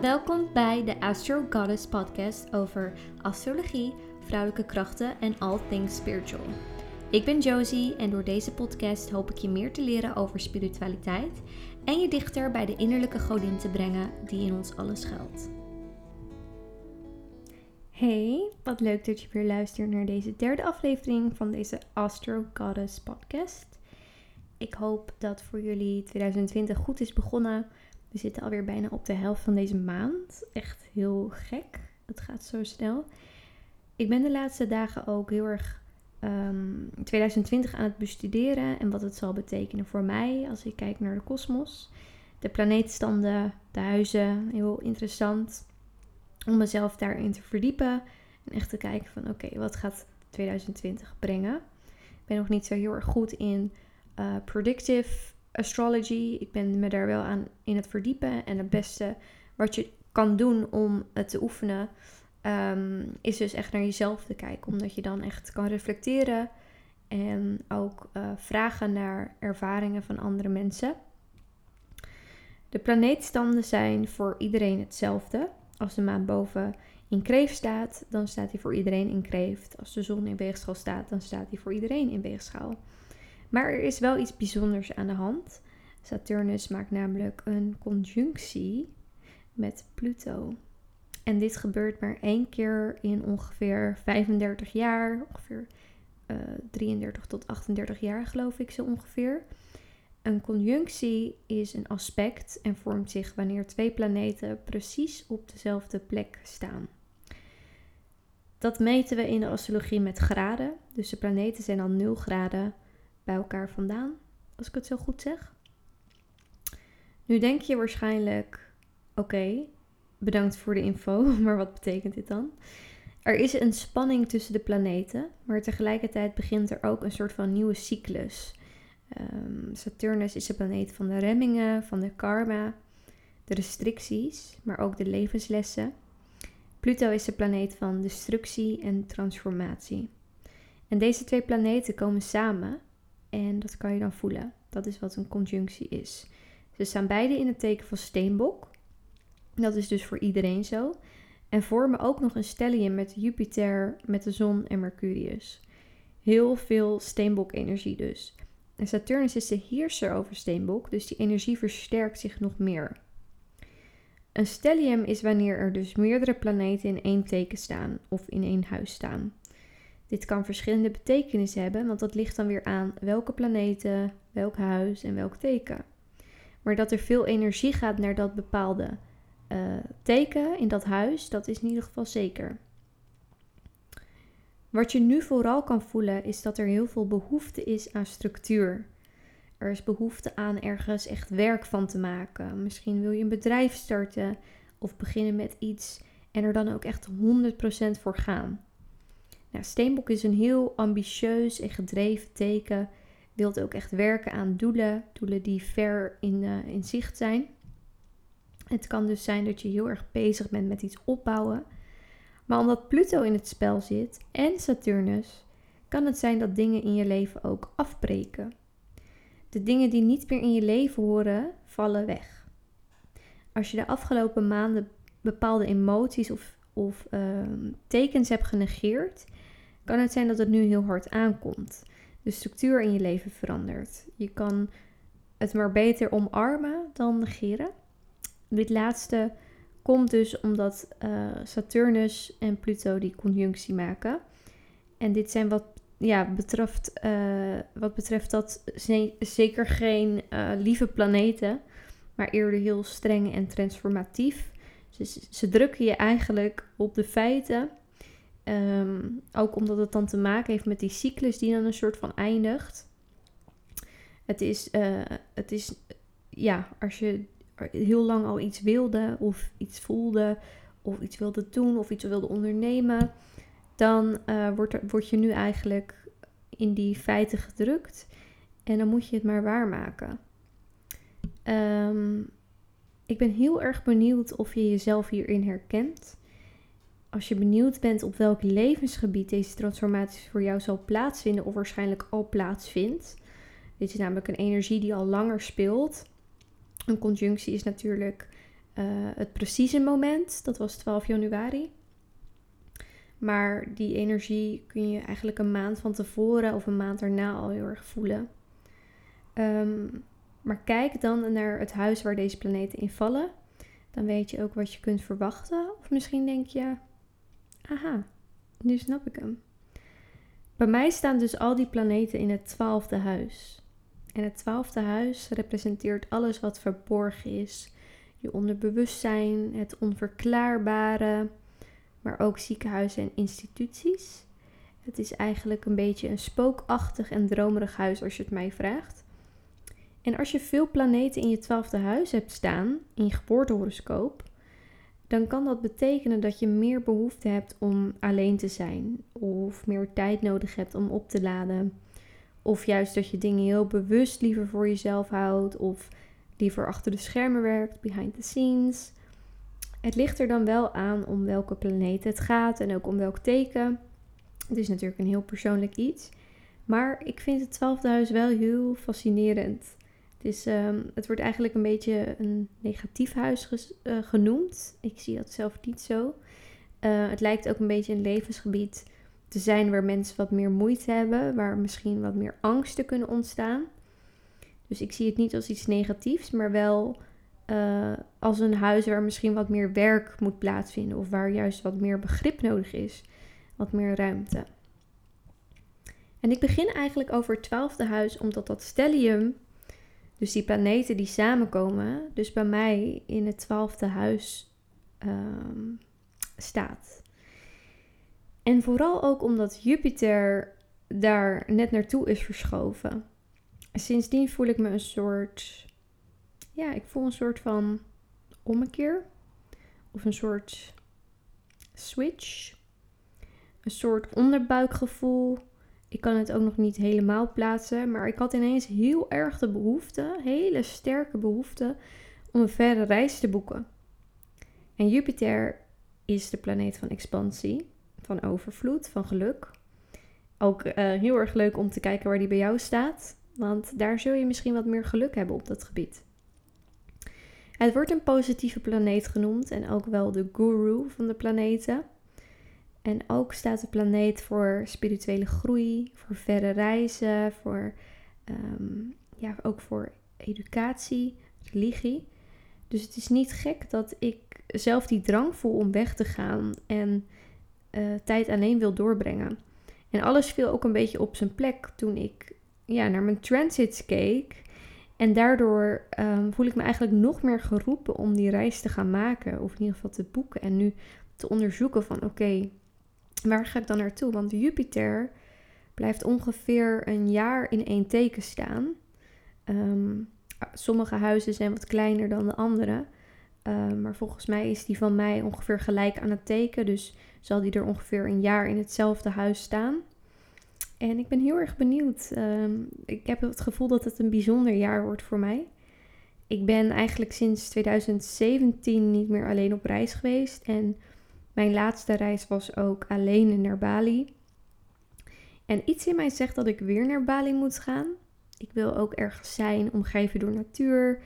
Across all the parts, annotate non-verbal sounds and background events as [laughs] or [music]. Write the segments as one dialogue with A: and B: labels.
A: Welkom bij de Astro Goddess podcast over astrologie, vrouwelijke krachten en all things spiritual. Ik ben Josie en door deze podcast hoop ik je meer te leren over spiritualiteit en je dichter bij de innerlijke godin te brengen die in ons alles schuilt. Hey, wat leuk dat je weer luistert naar deze derde aflevering van deze Astro Goddess podcast. Ik hoop dat voor jullie 2020 goed is begonnen. We zitten alweer bijna op de helft van deze maand. Echt heel gek. Het gaat zo snel. Ik ben de laatste dagen ook heel erg um, ehm, 2020 aan het bestuderen en wat het zal betekenen voor mij als ik kijk naar de kosmos. De planeetstanden, de huizen, heel interessant om mezelf daarin te verdiepen en echt te kijken van oké, wat gaat 2020 brengen. Ik ben nog niet zo heel erg goed in uh, predictive astrology. Ik ben me daar wel aan in het verdiepen. En het beste wat je kan doen om het te oefenen, ehm, is dus echt naar jezelf te kijken. Omdat je dan echt kan reflecteren en ook uh, vragen naar ervaringen van andere mensen. De planeetstanden zijn voor iedereen hetzelfde. Als de maan boven in kreeft staat, dan staat hij voor iedereen in kreeft. Als de zon in weegschaal staat, dan staat hij voor iedereen in weegschaal. Maar er is wel iets bijzonders aan de hand. Saturnus maakt namelijk een conjunctie met Pluto. En dit gebeurt maar één keer in ongeveer 35 jaar, ongeveer uh, eh, 33 tot 38 jaar geloof ik zo ongeveer. Een conjunctie is een aspect en vormt zich wanneer twee planeten precies op dezelfde plek staan. Dat meten we in de astrologie met graden. Dus de planeten zijn al 0 graden bij elkaar vandaan, als ik het zo goed zeg. Nu denk je waarschijnlijk: oké, bedankt voor de info, [laughs] maar wat betekent dit dan? Er is een spanning tussen de planeten, maar tegelijkertijd begint er ook een soort van nieuwe cyclus. Um, Saturnus is de planeet van de remmingen, van de karma, de restricties, maar ook de levenslessen. Pluto is de planeet van destructie en transformatie. En deze twee planeten komen samen en dat kan je dan voelen. Dat is wat een conjunctie is. Ze staan beide in het teken van steenbok. Dat is dus voor iedereen zo. En vormen ook nog een stellium met Jupiter, met de zon en Mercurius. Heel veel steenbok-energie dus. En Saturnus is de heerser over steenbok, dus die energie versterkt zich nog meer. Een stellium is wanneer er dus meerdere planeten in één teken staan of in één huis staan. Dit kan verschillende betekenissen hebben, want dat ligt dan weer aan welke planeten, welk huis en welk teken. Maar dat er veel energie gaat naar dat bepaalde uh, teken in dat huis, dat is in ieder geval zeker. Wat je nu vooral kan voelen is dat er heel veel behoefte is aan structuur. Er is behoefte aan ergens echt werk van te maken. Misschien wil je een bedrijf starten of beginnen met iets en er dan ook echt 100% voor gaan. Nou, Steenbok is een heel ambitieus en gedreven teken. Wilt ook echt werken aan doelen, doelen die ver in, uh, in zicht zijn. Het kan dus zijn dat je heel erg bezig bent met iets opbouwen. Maar omdat Pluto in het spel zit en Saturnus, kan het zijn dat dingen in je leven ook afbreken. De dingen die niet meer in je leven horen, vallen weg. Als je de afgelopen maanden bepaalde emoties of, of uh, tekens hebt genegeerd, kan het zijn dat het nu heel hard aankomt. De structuur in je leven verandert. Je kan het maar beter omarmen dan negeren. Dit laatste komt dus omdat uh, Saturnus en Pluto die conjunctie maken. En dit zijn wat, ja, betreft, uh, wat betreft dat zeker geen uh, lieve planeten, maar eerder heel streng en transformatief. Ze drukken je eigenlijk op de feiten Ehm, ook omdat het dan te maken heeft met die cyclus die dan een soort van eindigt. Het is, uh, het is ja, als je heel lang al iets wilde of iets voelde of iets wilde doen of iets wilde ondernemen, dan uh, wordt, word je nu eigenlijk in die feiten gedrukt en dan moet je het maar waarmaken. Um, ik ben heel erg benieuwd of je jezelf hierin herkent als je benieuwd bent op welk levensgebied deze transformatie voor jou zal plaatsvinden of waarschijnlijk al plaatsvindt. Dit is namelijk een energie die al langer speelt. Een conjunctie is natuurlijk het precieze moment, dat was 12 januari. Maar die energie kun je eigenlijk een maand van tevoren of een maand daarna al heel erg voelen. Ehm, maar kijk dan naar het huis waar deze planeten in vallen. Dan weet je ook wat je kunt verwachten. Of misschien denk je, aha, nu snap ik hem. Bij mij staan dus al die planeten in het twaalfde huis. En het twaalfde huis representeert alles wat verborgen is. Je onderbewustzijn, het onverklaarbare, maar ook ziekenhuizen en instituties. Het is eigenlijk een beetje een spookachtig en dromerig huis als je het mij vraagt. En als je veel planeten in je twaalfde huis hebt staan, in je geboortehoroscoop, dan kan dat betekenen dat je meer behoefte hebt om alleen te zijn, of meer tijd nodig hebt om op te laden, of juist dat je dingen heel bewust liever voor jezelf houdt, of liever achter de schermen werkt, behind the scenes. Het ligt er dan wel aan om welke planeet het gaat en ook om welk teken. Het is natuurlijk een heel persoonlijk iets. Maar ik vind het twaalfde huis wel heel fascinerend. Het, is, ehm, het wordt eigenlijk een beetje een negatief huis eh, genoemd. Ik zie dat zelf niet zo. Uh, het lijkt ook een beetje een levensgebied te zijn waar mensen wat meer moeite hebben, waar misschien wat meer angsten kunnen ontstaan. Dus ik zie het niet als iets negatiefs, maar wel uh, als een huis waar misschien wat meer werk moet plaatsvinden of waar juist wat meer begrip nodig is, wat meer ruimte. En ik begin eigenlijk over het twaalfde huis omdat dat stellium dus die planeten die samenkomen, dus bij mij in het twaalfde huis um, staat. En vooral ook omdat Jupiter daar net naartoe is verschoven. Sindsdien voel ik me een soort, ja, ik voel een soort van ommekeer. Of een soort switch. Een soort onderbuikgevoel. Ik kan het ook nog niet helemaal plaatsen, maar ik had ineens heel erg de behoefte, hele sterke behoefte, om een verre reis te boeken. En Jupiter is de planeet van expansie, van overvloed, van geluk. Ook uh, heel erg leuk om te kijken waar die bij jou staat, want daar zul je misschien wat meer geluk hebben op dat gebied. Het wordt een positieve planeet genoemd en ook wel de guru van de planeten. En ook staat de planeet voor spirituele groei, voor verre reizen, voor, ehm, ja, ook voor educatie, religie. Dus het is niet gek dat ik zelf die drang voel om weg te gaan en uh, tijd alleen wil doorbrengen. En alles viel ook een beetje op zijn plek toen ik ja, naar mijn transits keek. En daardoor um, voel ik me eigenlijk nog meer geroepen om die reis te gaan maken. Of in ieder geval te boeken. En nu te onderzoeken van oké, Waar ga ik dan naartoe? Want Jupiter blijft ongeveer een jaar in één teken staan. Ehm, sommige huizen zijn wat kleiner dan de andere. Um, maar volgens mij is die van mij ongeveer gelijk aan het teken. Dus zal die er ongeveer een jaar in hetzelfde huis staan. En ik ben heel erg benieuwd. Ehm, ik heb het gevoel dat het een bijzonder jaar wordt voor mij. Ik ben eigenlijk sinds 2017 niet meer alleen op reis geweest. En mijn laatste reis was ook alleen naar Bali. En iets in mij zegt dat ik weer naar Bali moet gaan. Ik wil ook ergens zijn, omgeven door natuur,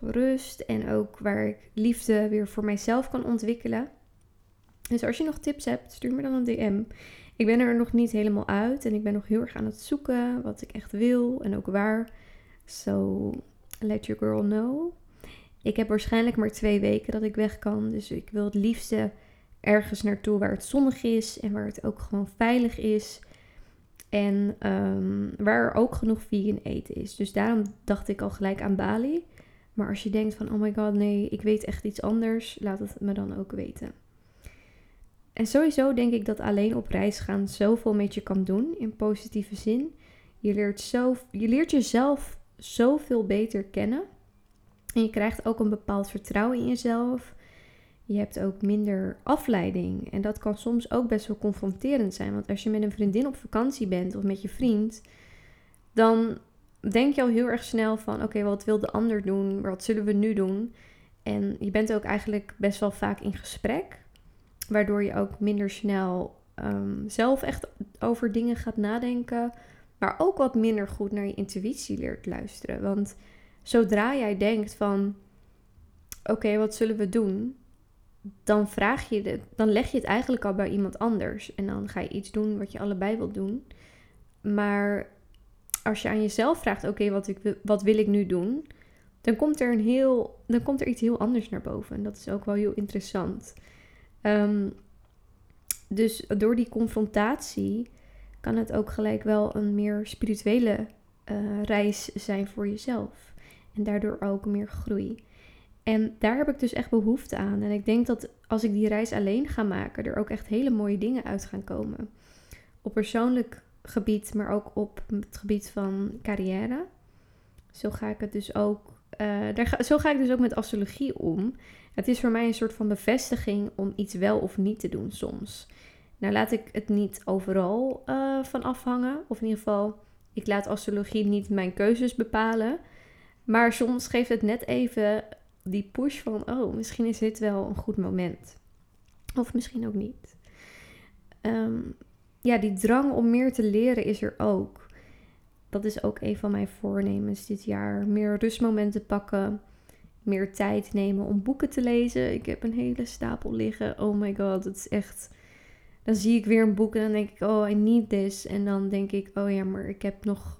A: door rust en ook waar ik liefde weer voor mijzelf kan ontwikkelen. Dus als je nog tips hebt, stuur me dan een DM. Ik ben er nog niet helemaal uit en ik ben nog heel erg aan het zoeken wat ik echt wil en ook waar. So let your girl know. Ik heb waarschijnlijk maar twee weken dat ik weg kan, dus ik wil het liefste ergens naartoe waar het zonnig is en waar het ook gewoon veilig is. En um, waar er ook genoeg vegan eten is. Dus daarom dacht ik al gelijk aan Bali. Maar als je denkt van, oh my god, nee, ik weet echt iets anders, laat het me dan ook weten. En sowieso denk ik dat alleen op reis gaan zoveel met je kan doen, in positieve zin. Je leert, zo, je leert jezelf zoveel beter kennen. En je krijgt ook een bepaald vertrouwen in jezelf. Je hebt ook minder afleiding. En dat kan soms ook best wel confronterend zijn. Want als je met een vriendin op vakantie bent of met je vriend, dan denk je al heel erg snel van: oké, wat wil de ander doen? Wat zullen we nu doen? En je bent ook eigenlijk best wel vaak in gesprek, waardoor je ook minder snel um, zelf echt over dingen gaat nadenken, maar ook wat minder goed naar je intuïtie leert luisteren. Want zodra jij denkt van oké, wat zullen we doen? Dan vraag je dan leg je het eigenlijk al bij iemand anders. En dan ga je iets doen wat je allebei wilt doen. Maar als je aan jezelf vraagt, oké, wat, wil ik nu doen? Dan komt er een heel, dan komt er iets heel anders naar boven. En dat is ook wel heel interessant. Ehm, dus door die confrontatie kan het ook gelijk wel een meer spirituele uh, reis zijn voor jezelf. En daardoor ook meer groei. En daar heb ik dus echt behoefte aan. En ik denk dat als ik die reis alleen ga maken, er ook echt hele mooie dingen uit gaan komen. Op persoonlijk gebied, maar ook op het gebied van carrière. Zo ga ik het dus ook. Uh, daar zo ga ik dus ook met astrologie om. Het is voor mij een soort van bevestiging om iets wel of niet te doen soms. Nou laat ik het niet overal uh, van afhangen. Of in ieder geval, ik laat astrologie niet mijn keuzes bepalen. Maar soms geeft het net even die push van, oh, misschien is dit wel een goed moment. Of misschien ook niet. Ehm, ja, die drang om meer te leren is er ook. Dat is ook een van mijn voornemens dit jaar. Meer rustmomenten pakken. Meer tijd nemen om boeken te lezen. Ik heb een hele stapel liggen. Oh my god, het is echt. Dan zie ik weer een boek en dan denk ik, oh, I need this. En dan denk ik, oh ja, maar ik heb nog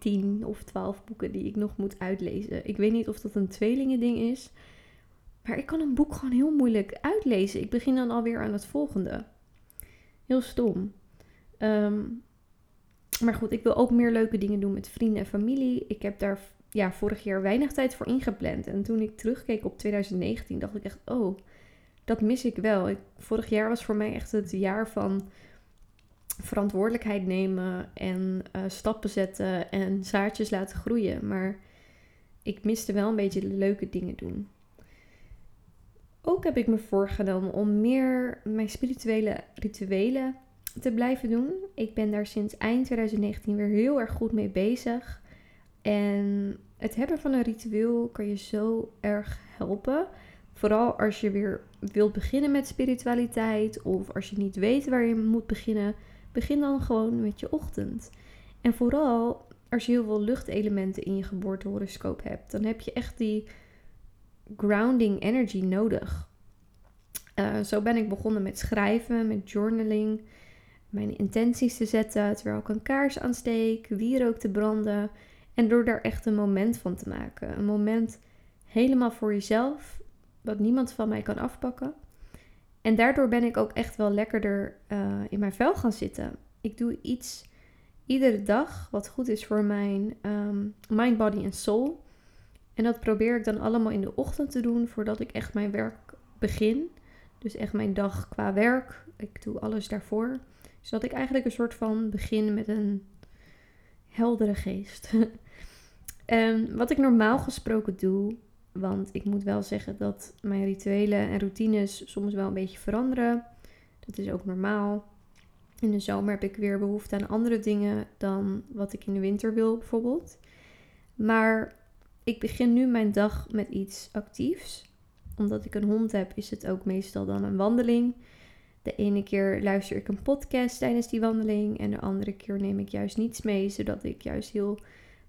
A: tien of twaalf boeken die ik nog moet uitlezen. Ik weet niet of dat een tweelingending is. Maar ik kan een boek gewoon heel moeilijk uitlezen. Ik begin dan alweer aan het volgende. Heel stom. Ehm, maar goed, ik wil ook meer leuke dingen doen met vrienden en familie. Ik heb daar ja, vorig jaar weinig tijd voor ingepland. En toen ik terugkeek op 2019, dacht ik echt, oh, dat mis ik wel. Ik, vorig jaar was voor mij echt het jaar van verantwoordelijkheid nemen en uh, stappen zetten en zaadjes laten groeien. Maar ik miste wel een beetje de leuke dingen doen. Ook heb ik me voorgenomen om meer mijn spirituele rituelen te blijven doen. Ik ben daar sinds eind 2019 weer heel erg goed mee bezig. En het hebben van een ritueel kan je zo erg helpen. Vooral als je weer wilt beginnen met spiritualiteit of als je niet weet waar je moet beginnen, begin dan gewoon met je ochtend. En vooral als je heel veel luchtelementen in je geboortehoroscoop hebt, dan heb je echt die grounding energy nodig. Uh, zo ben ik begonnen met schrijven, met journaling mijn intenties te zetten terwijl ik een kaars aansteek, wierook te branden en door daar echt een moment van te maken. Een moment helemaal voor jezelf, wat niemand van mij kan afpakken. En daardoor ben ik ook echt wel lekkerder uh, in mijn vel gaan zitten. Ik doe iets iedere dag wat goed is voor mijn um, mind, body en soul. En dat probeer ik dan allemaal in de ochtend te doen voordat ik echt mijn werk begin. Dus echt mijn dag qua werk. Ik doe alles daarvoor zodat ik eigenlijk een soort van begin met een heldere geest. um, [laughs] wat ik normaal gesproken doe, want ik moet wel zeggen dat mijn rituelen en routines soms wel een beetje veranderen. Dat is ook normaal. In de zomer heb ik weer behoefte aan andere dingen dan wat ik in de winter wil, bijvoorbeeld. Maar ik begin nu mijn dag met iets actiefs. Omdat ik een hond heb, is het ook meestal dan een wandeling. De ene keer luister ik een podcast tijdens die wandeling en de andere keer neem ik juist niets mee, zodat ik juist heel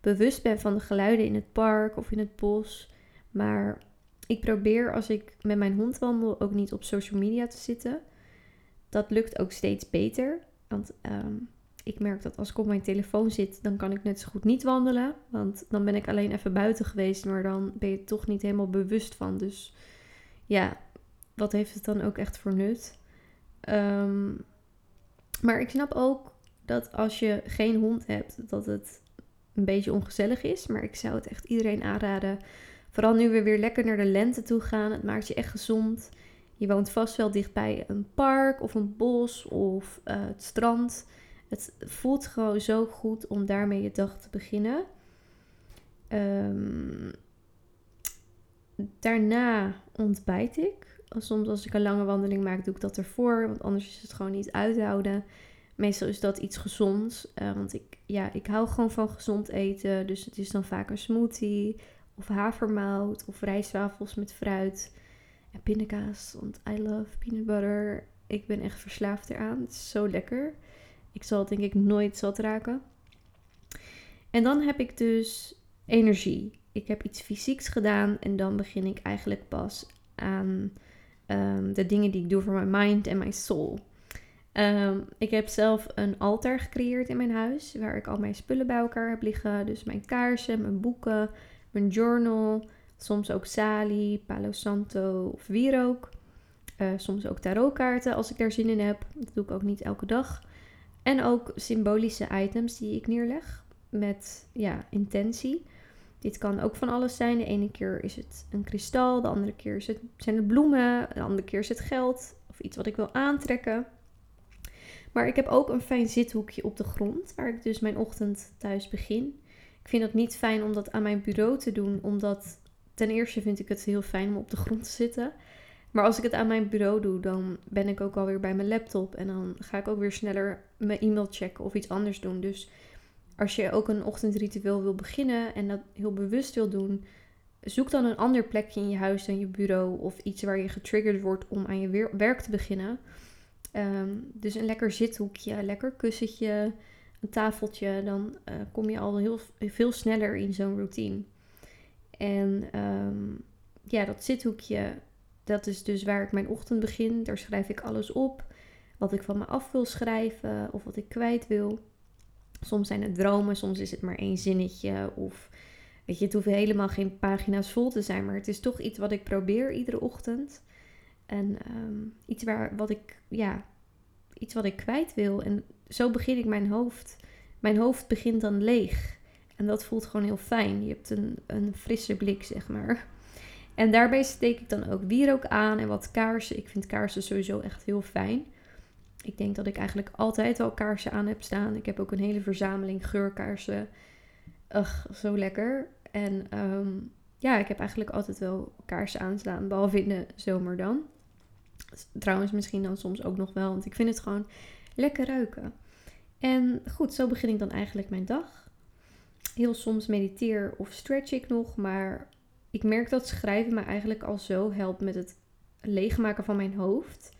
A: bewust ben van de geluiden in het park of in het bos. Maar ik probeer als ik met mijn hond wandel ook niet op social media te zitten. Dat lukt ook steeds beter. Want ehm, ik merk dat als ik op mijn telefoon zit, dan kan ik net zo goed niet wandelen. Want dan ben ik alleen even buiten geweest, maar dan ben je toch niet helemaal bewust van. Dus ja, wat heeft het dan ook echt voor nut? Um, maar ik snap ook dat als je geen hond hebt, dat het een beetje ongezellig is. Maar ik zou het echt iedereen aanraden. Vooral nu we weer lekker naar de lente toe gaan. Het maakt je echt gezond. Je woont vast wel dichtbij een park of een bos of uh, het strand. Het voelt gewoon zo goed om daarmee je dag te beginnen. Um, daarna ontbijt ik soms als ik een lange wandeling maak, doe ik dat ervoor. Want anders is het gewoon niet uithouden. Meestal is dat iets gezonds. Uh, want ik, ja, ik hou gewoon van gezond eten. Dus het is dan vaak een smoothie. Of havermout. Of rijstwafels met fruit. En pindakaas. Want I love peanut butter. Ik ben echt verslaafd eraan. Het is zo lekker. Ik zal het denk ik nooit zat raken. En dan heb ik dus energie. ik heb iets fysieks gedaan en dan begin ik eigenlijk pas aan ehm, de dingen die ik doe voor mijn mind en mijn soul. Ehm, ik heb zelf een altaar gecreëerd in mijn huis, waar ik al mijn spullen bij elkaar heb liggen. Dus mijn kaarsen, mijn boeken, mijn journal, soms ook sali, palo santo of wierook. Uh, soms ook tarotkaarten als ik daar zin in heb. Dat doe ik ook niet elke dag. En ook symbolische items die ik neerleg met ja, intentie. Dit kan ook van alles zijn. De ene keer is het een kristal, de andere keer zijn het bloemen, de andere keer is het geld of iets wat ik wil aantrekken. Maar ik heb ook een fijn zithoekje op de grond, waar ik dus mijn ochtend thuis begin. Ik vind het niet fijn om dat aan mijn bureau te doen, omdat ten eerste vind ik het heel fijn om op de grond te zitten. Maar als ik het aan mijn bureau doe, dan ben ik ook alweer bij mijn laptop en dan ga ik ook weer sneller mijn e-mail checken of iets anders doen. Dus als je ook een ochtendritueel wil beginnen en dat heel bewust wil doen, zoek dan een ander plekje in je huis dan je bureau of iets waar je getriggerd wordt om aan je werk te beginnen. Ehm, dus een lekker zithoekje, lekker kussentje, een tafeltje, dan uh, kom je al heel veel sneller in zo'n routine. En ehm, ja, dat zithoekje, dat is dus waar ik mijn ochtend begin. Daar schrijf ik alles op wat ik van me af wil schrijven of wat ik kwijt wil. Soms zijn het dromen, soms is het maar één zinnetje. Of weet je, het hoeft helemaal geen pagina's vol te zijn, maar het is toch iets wat ik probeer iedere ochtend. En ehm, iets waar, wat ik, ja, iets wat ik kwijt wil. En zo begin ik mijn hoofd. Mijn hoofd begint dan leeg. En dat voelt gewoon heel fijn. Je hebt een, een frisse blik, zeg maar. En daarbij steek ik dan ook wierook aan en wat kaarsen. Ik vind kaarsen sowieso echt heel fijn. Ik denk dat ik eigenlijk altijd al kaarsen aan heb staan. Ik heb ook een hele verzameling geurkaarsen. Ugh, zo lekker. En ehm, ja, ik heb eigenlijk altijd wel kaarsen aanstaan, behalve in de zomer dan. Trouwens, misschien dan soms ook nog wel, want ik vind het gewoon lekker ruiken. En goed, zo begin ik dan eigenlijk mijn dag. Heel soms mediteer of stretch ik nog, maar ik merk dat schrijven me eigenlijk al zo helpt met het leegmaken van mijn hoofd.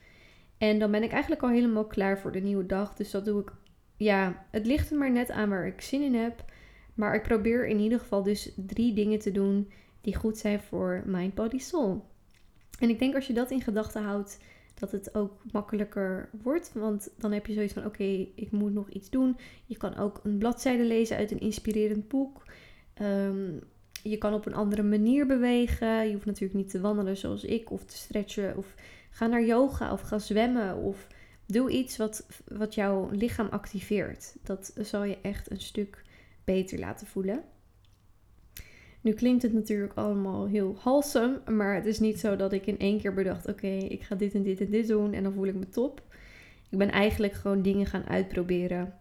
A: En dan ben ik eigenlijk al helemaal klaar voor de nieuwe dag. Dus dat doe ik. Ja, het ligt er maar net aan waar ik zin in heb. Maar ik probeer in ieder geval dus drie dingen te doen die goed zijn voor mind, body, soul. En ik denk als je dat in gedachten houdt, dat het ook makkelijker wordt. Want dan heb je zoiets van: oké, ik moet nog iets doen. Je kan ook een bladzijde lezen uit een inspirerend boek. Ehm, je kan op een andere manier bewegen. Je hoeft natuurlijk niet te wandelen zoals ik, of te stretchen, of Ga naar yoga of ga zwemmen of doe iets wat, wat jouw lichaam activeert. Dat zal je echt een stuk beter laten voelen. Nu klinkt het natuurlijk allemaal heel halsem, maar het is niet zo dat ik in één keer bedacht: oké, ik ga dit en dit en dit doen en dan voel ik me top. Ik ben eigenlijk gewoon dingen gaan uitproberen.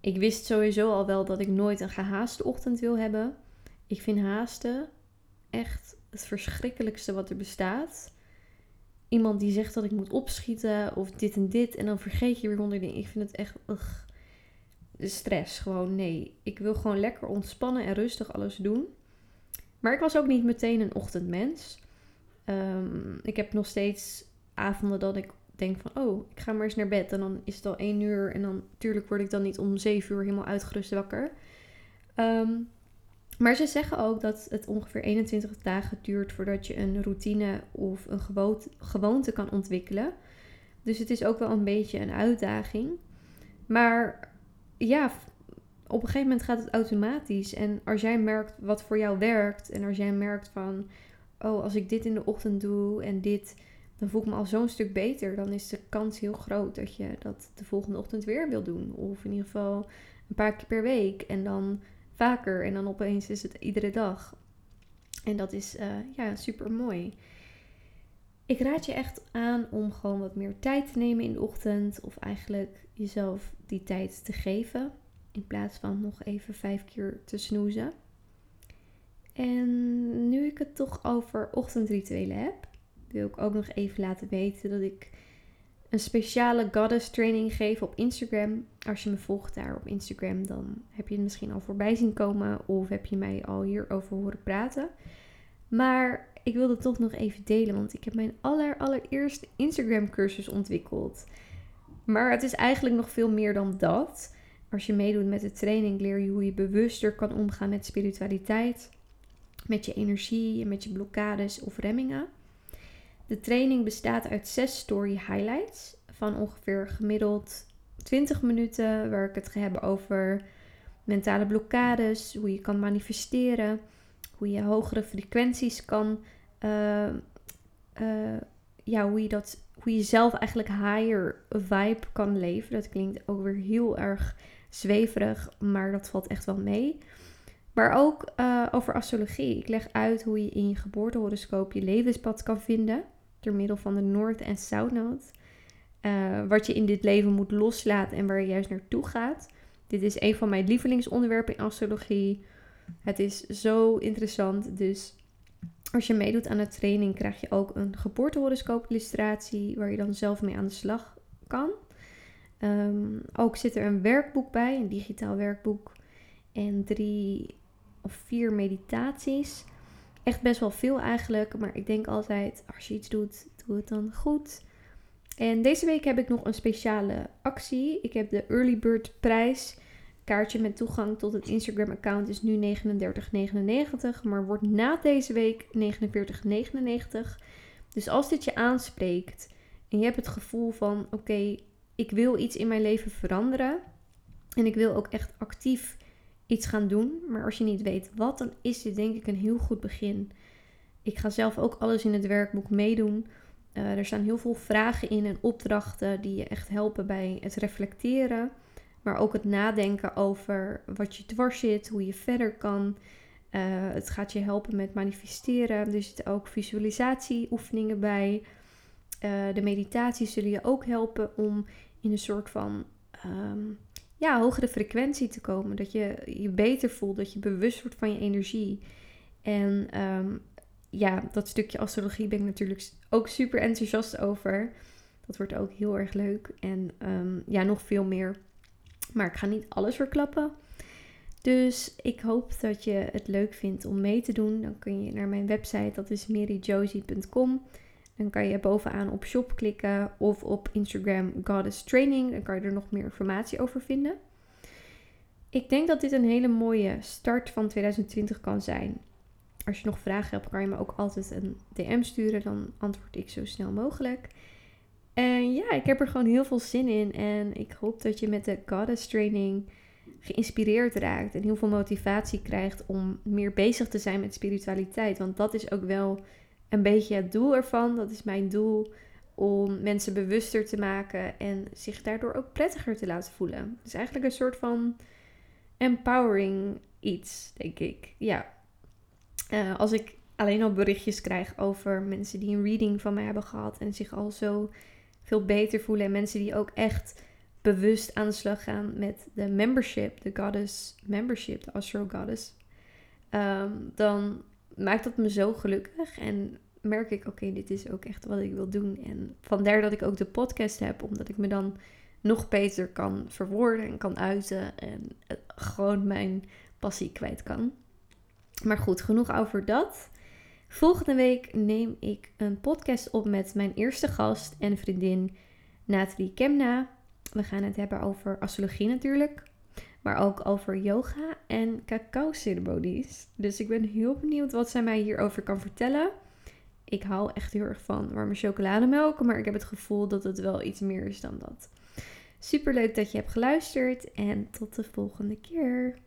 A: Ik wist sowieso al wel dat ik nooit een gehaaste ochtend wil hebben. Ik vind haasten echt het verschrikkelijkste wat er bestaat iemand die zegt dat ik moet opschieten of dit en dit. En dan vergeet je weer honderd dingen. Ik vind het echt ugh, stress. Gewoon nee. Ik wil gewoon lekker ontspannen en rustig alles doen. Maar ik was ook niet meteen een ochtendmens. Um, ik heb nog steeds avonden dat ik denk van... oh, ik ga maar eens naar bed. En dan is het al één uur. En dan natuurlijk word ik dan niet om zeven uur helemaal uitgerust wakker. Um, maar ze zeggen ook dat het ongeveer 21 dagen duurt voordat je een routine of een gewoonte kan ontwikkelen. Dus het is ook wel een beetje een uitdaging. Maar ja, op een gegeven moment gaat het automatisch. En als jij merkt wat voor jou werkt en als jij merkt van, oh, als ik dit in de ochtend doe en dit, dan voel ik me al zo'n stuk beter. Dan is de kans heel groot dat je dat de volgende ochtend weer wil doen. Of in ieder geval een paar keer per week. En dan vaker en dan opeens is het iedere dag. En dat is uh, ja, super mooi. Ik raad je echt aan om gewoon wat meer tijd te nemen in de ochtend. Of eigenlijk jezelf die tijd te geven. In plaats van nog even vijf keer te snoezen. En nu ik het toch over ochtendrituelen heb, wil ik ook nog even laten weten dat ik een speciale goddess training geven op Instagram. Als je me volgt daar op Instagram, dan heb je het misschien al voorbij zien komen of heb je mij al hierover horen praten. Maar ik wilde het toch nog even delen, want ik heb mijn aller, Instagram cursus ontwikkeld. Maar het is eigenlijk nog veel meer dan dat. Als je meedoet met de training, leer je hoe je bewuster kan omgaan met spiritualiteit. met je energie en met je blokkades of remmingen. De training bestaat uit zes story highlights van ongeveer gemiddeld 20 minuten, waar ik het ga hebben over mentale blokkades, hoe je kan manifesteren, hoe je hogere frequenties kan, uh, uh, ja, hoe je dat, hoe je zelf eigenlijk higher vibe kan leven. Dat klinkt ook weer heel erg zweverig, maar dat valt echt wel mee. Maar ook uh, over astrologie. Ik leg uit hoe je in je geboortehoroscoop je levenspad kan vinden door middel van de Noord- en South Uh, wat je in dit leven moet loslaten en waar je juist naartoe gaat. Dit is een van mijn lievelingsonderwerpen in astrologie. Het is zo interessant. Dus als je meedoet aan de training, krijg je ook een geboortehoroscoop illustratie waar je dan zelf mee aan de slag kan. Um, ook zit er een werkboek bij, een digitaal werkboek. En drie of vier meditaties. Echt best wel veel eigenlijk. Maar ik denk altijd, als je iets doet, doe het dan goed. En deze week heb ik nog een speciale actie. Ik heb de Early Bird prijs. Kaartje met toegang tot het Instagram account is nu 39,99. Maar wordt na deze week 49,99. Dus als dit je aanspreekt en je hebt het gevoel van oké, ik wil iets in mijn leven veranderen. En ik wil ook echt actief iets gaan doen. Maar als je niet weet wat, dan is dit denk ik een heel goed begin. Ik ga zelf ook alles in het werkboek meedoen. Uh, er staan heel veel vragen in en opdrachten die je echt helpen bij het reflecteren. Maar ook het nadenken over wat je dwars zit, hoe je verder kan. Uh, het gaat je helpen met manifesteren. Er zitten ook visualisatieoefeningen bij. Uh, de meditaties zullen je ook helpen om in een soort van um, ja, hogere frequentie te komen. Dat je je beter voelt, dat je bewust wordt van je energie. En um, ja, dat stukje astrologie ben ik natuurlijk ook super enthousiast over. Dat wordt ook heel erg leuk. En um, ja, nog veel meer. Maar ik ga niet alles verklappen. Dus ik hoop dat je het leuk vindt om mee te doen. Dan kun je naar mijn website, dat is maryjosie.com. Dan kan je bovenaan op shop klikken of op Instagram Goddess Training. Dan kan je er nog meer informatie over vinden. Ik denk dat dit een hele mooie start van 2020 kan zijn. Als je nog vragen hebt, kan je me ook altijd een DM sturen. Dan antwoord ik zo snel mogelijk. En ja, ik heb er gewoon heel veel zin in. En ik hoop dat je met de Goddess Training geïnspireerd raakt. En heel veel motivatie krijgt om meer bezig te zijn met spiritualiteit. Want dat is ook wel een beetje het doel ervan. Dat is mijn doel om mensen bewuster te maken en zich daardoor ook prettiger te laten voelen. Het is eigenlijk een soort van empowering iets, denk ik. Ja. Uh, als ik alleen al berichtjes krijg over mensen die een reading van mij hebben gehad en zich al zo veel beter voelen. En mensen die ook echt bewust aan de slag gaan met de membership, de Goddess membership, de Astro Goddess. Um, dan maakt dat me zo gelukkig. En merk ik, oké, dit is ook echt wat ik wil doen. En vandaar dat ik ook de podcast heb, omdat ik me dan nog beter kan verwoorden en kan uiten. En gewoon mijn passie kwijt kan. Maar goed, genoeg over dat. Volgende week neem ik een podcast op met mijn eerste gast en vriendin Nathalie Kemna. We gaan het hebben over astrologie natuurlijk maar ook over yoga en cacao-ceremonies. Dus ik ben heel benieuwd wat zij mij hierover kan vertellen. Ik hou echt heel erg van warme chocolademelk, maar ik heb het gevoel dat het wel iets meer is dan dat. Super leuk dat je hebt geluisterd en tot de volgende keer.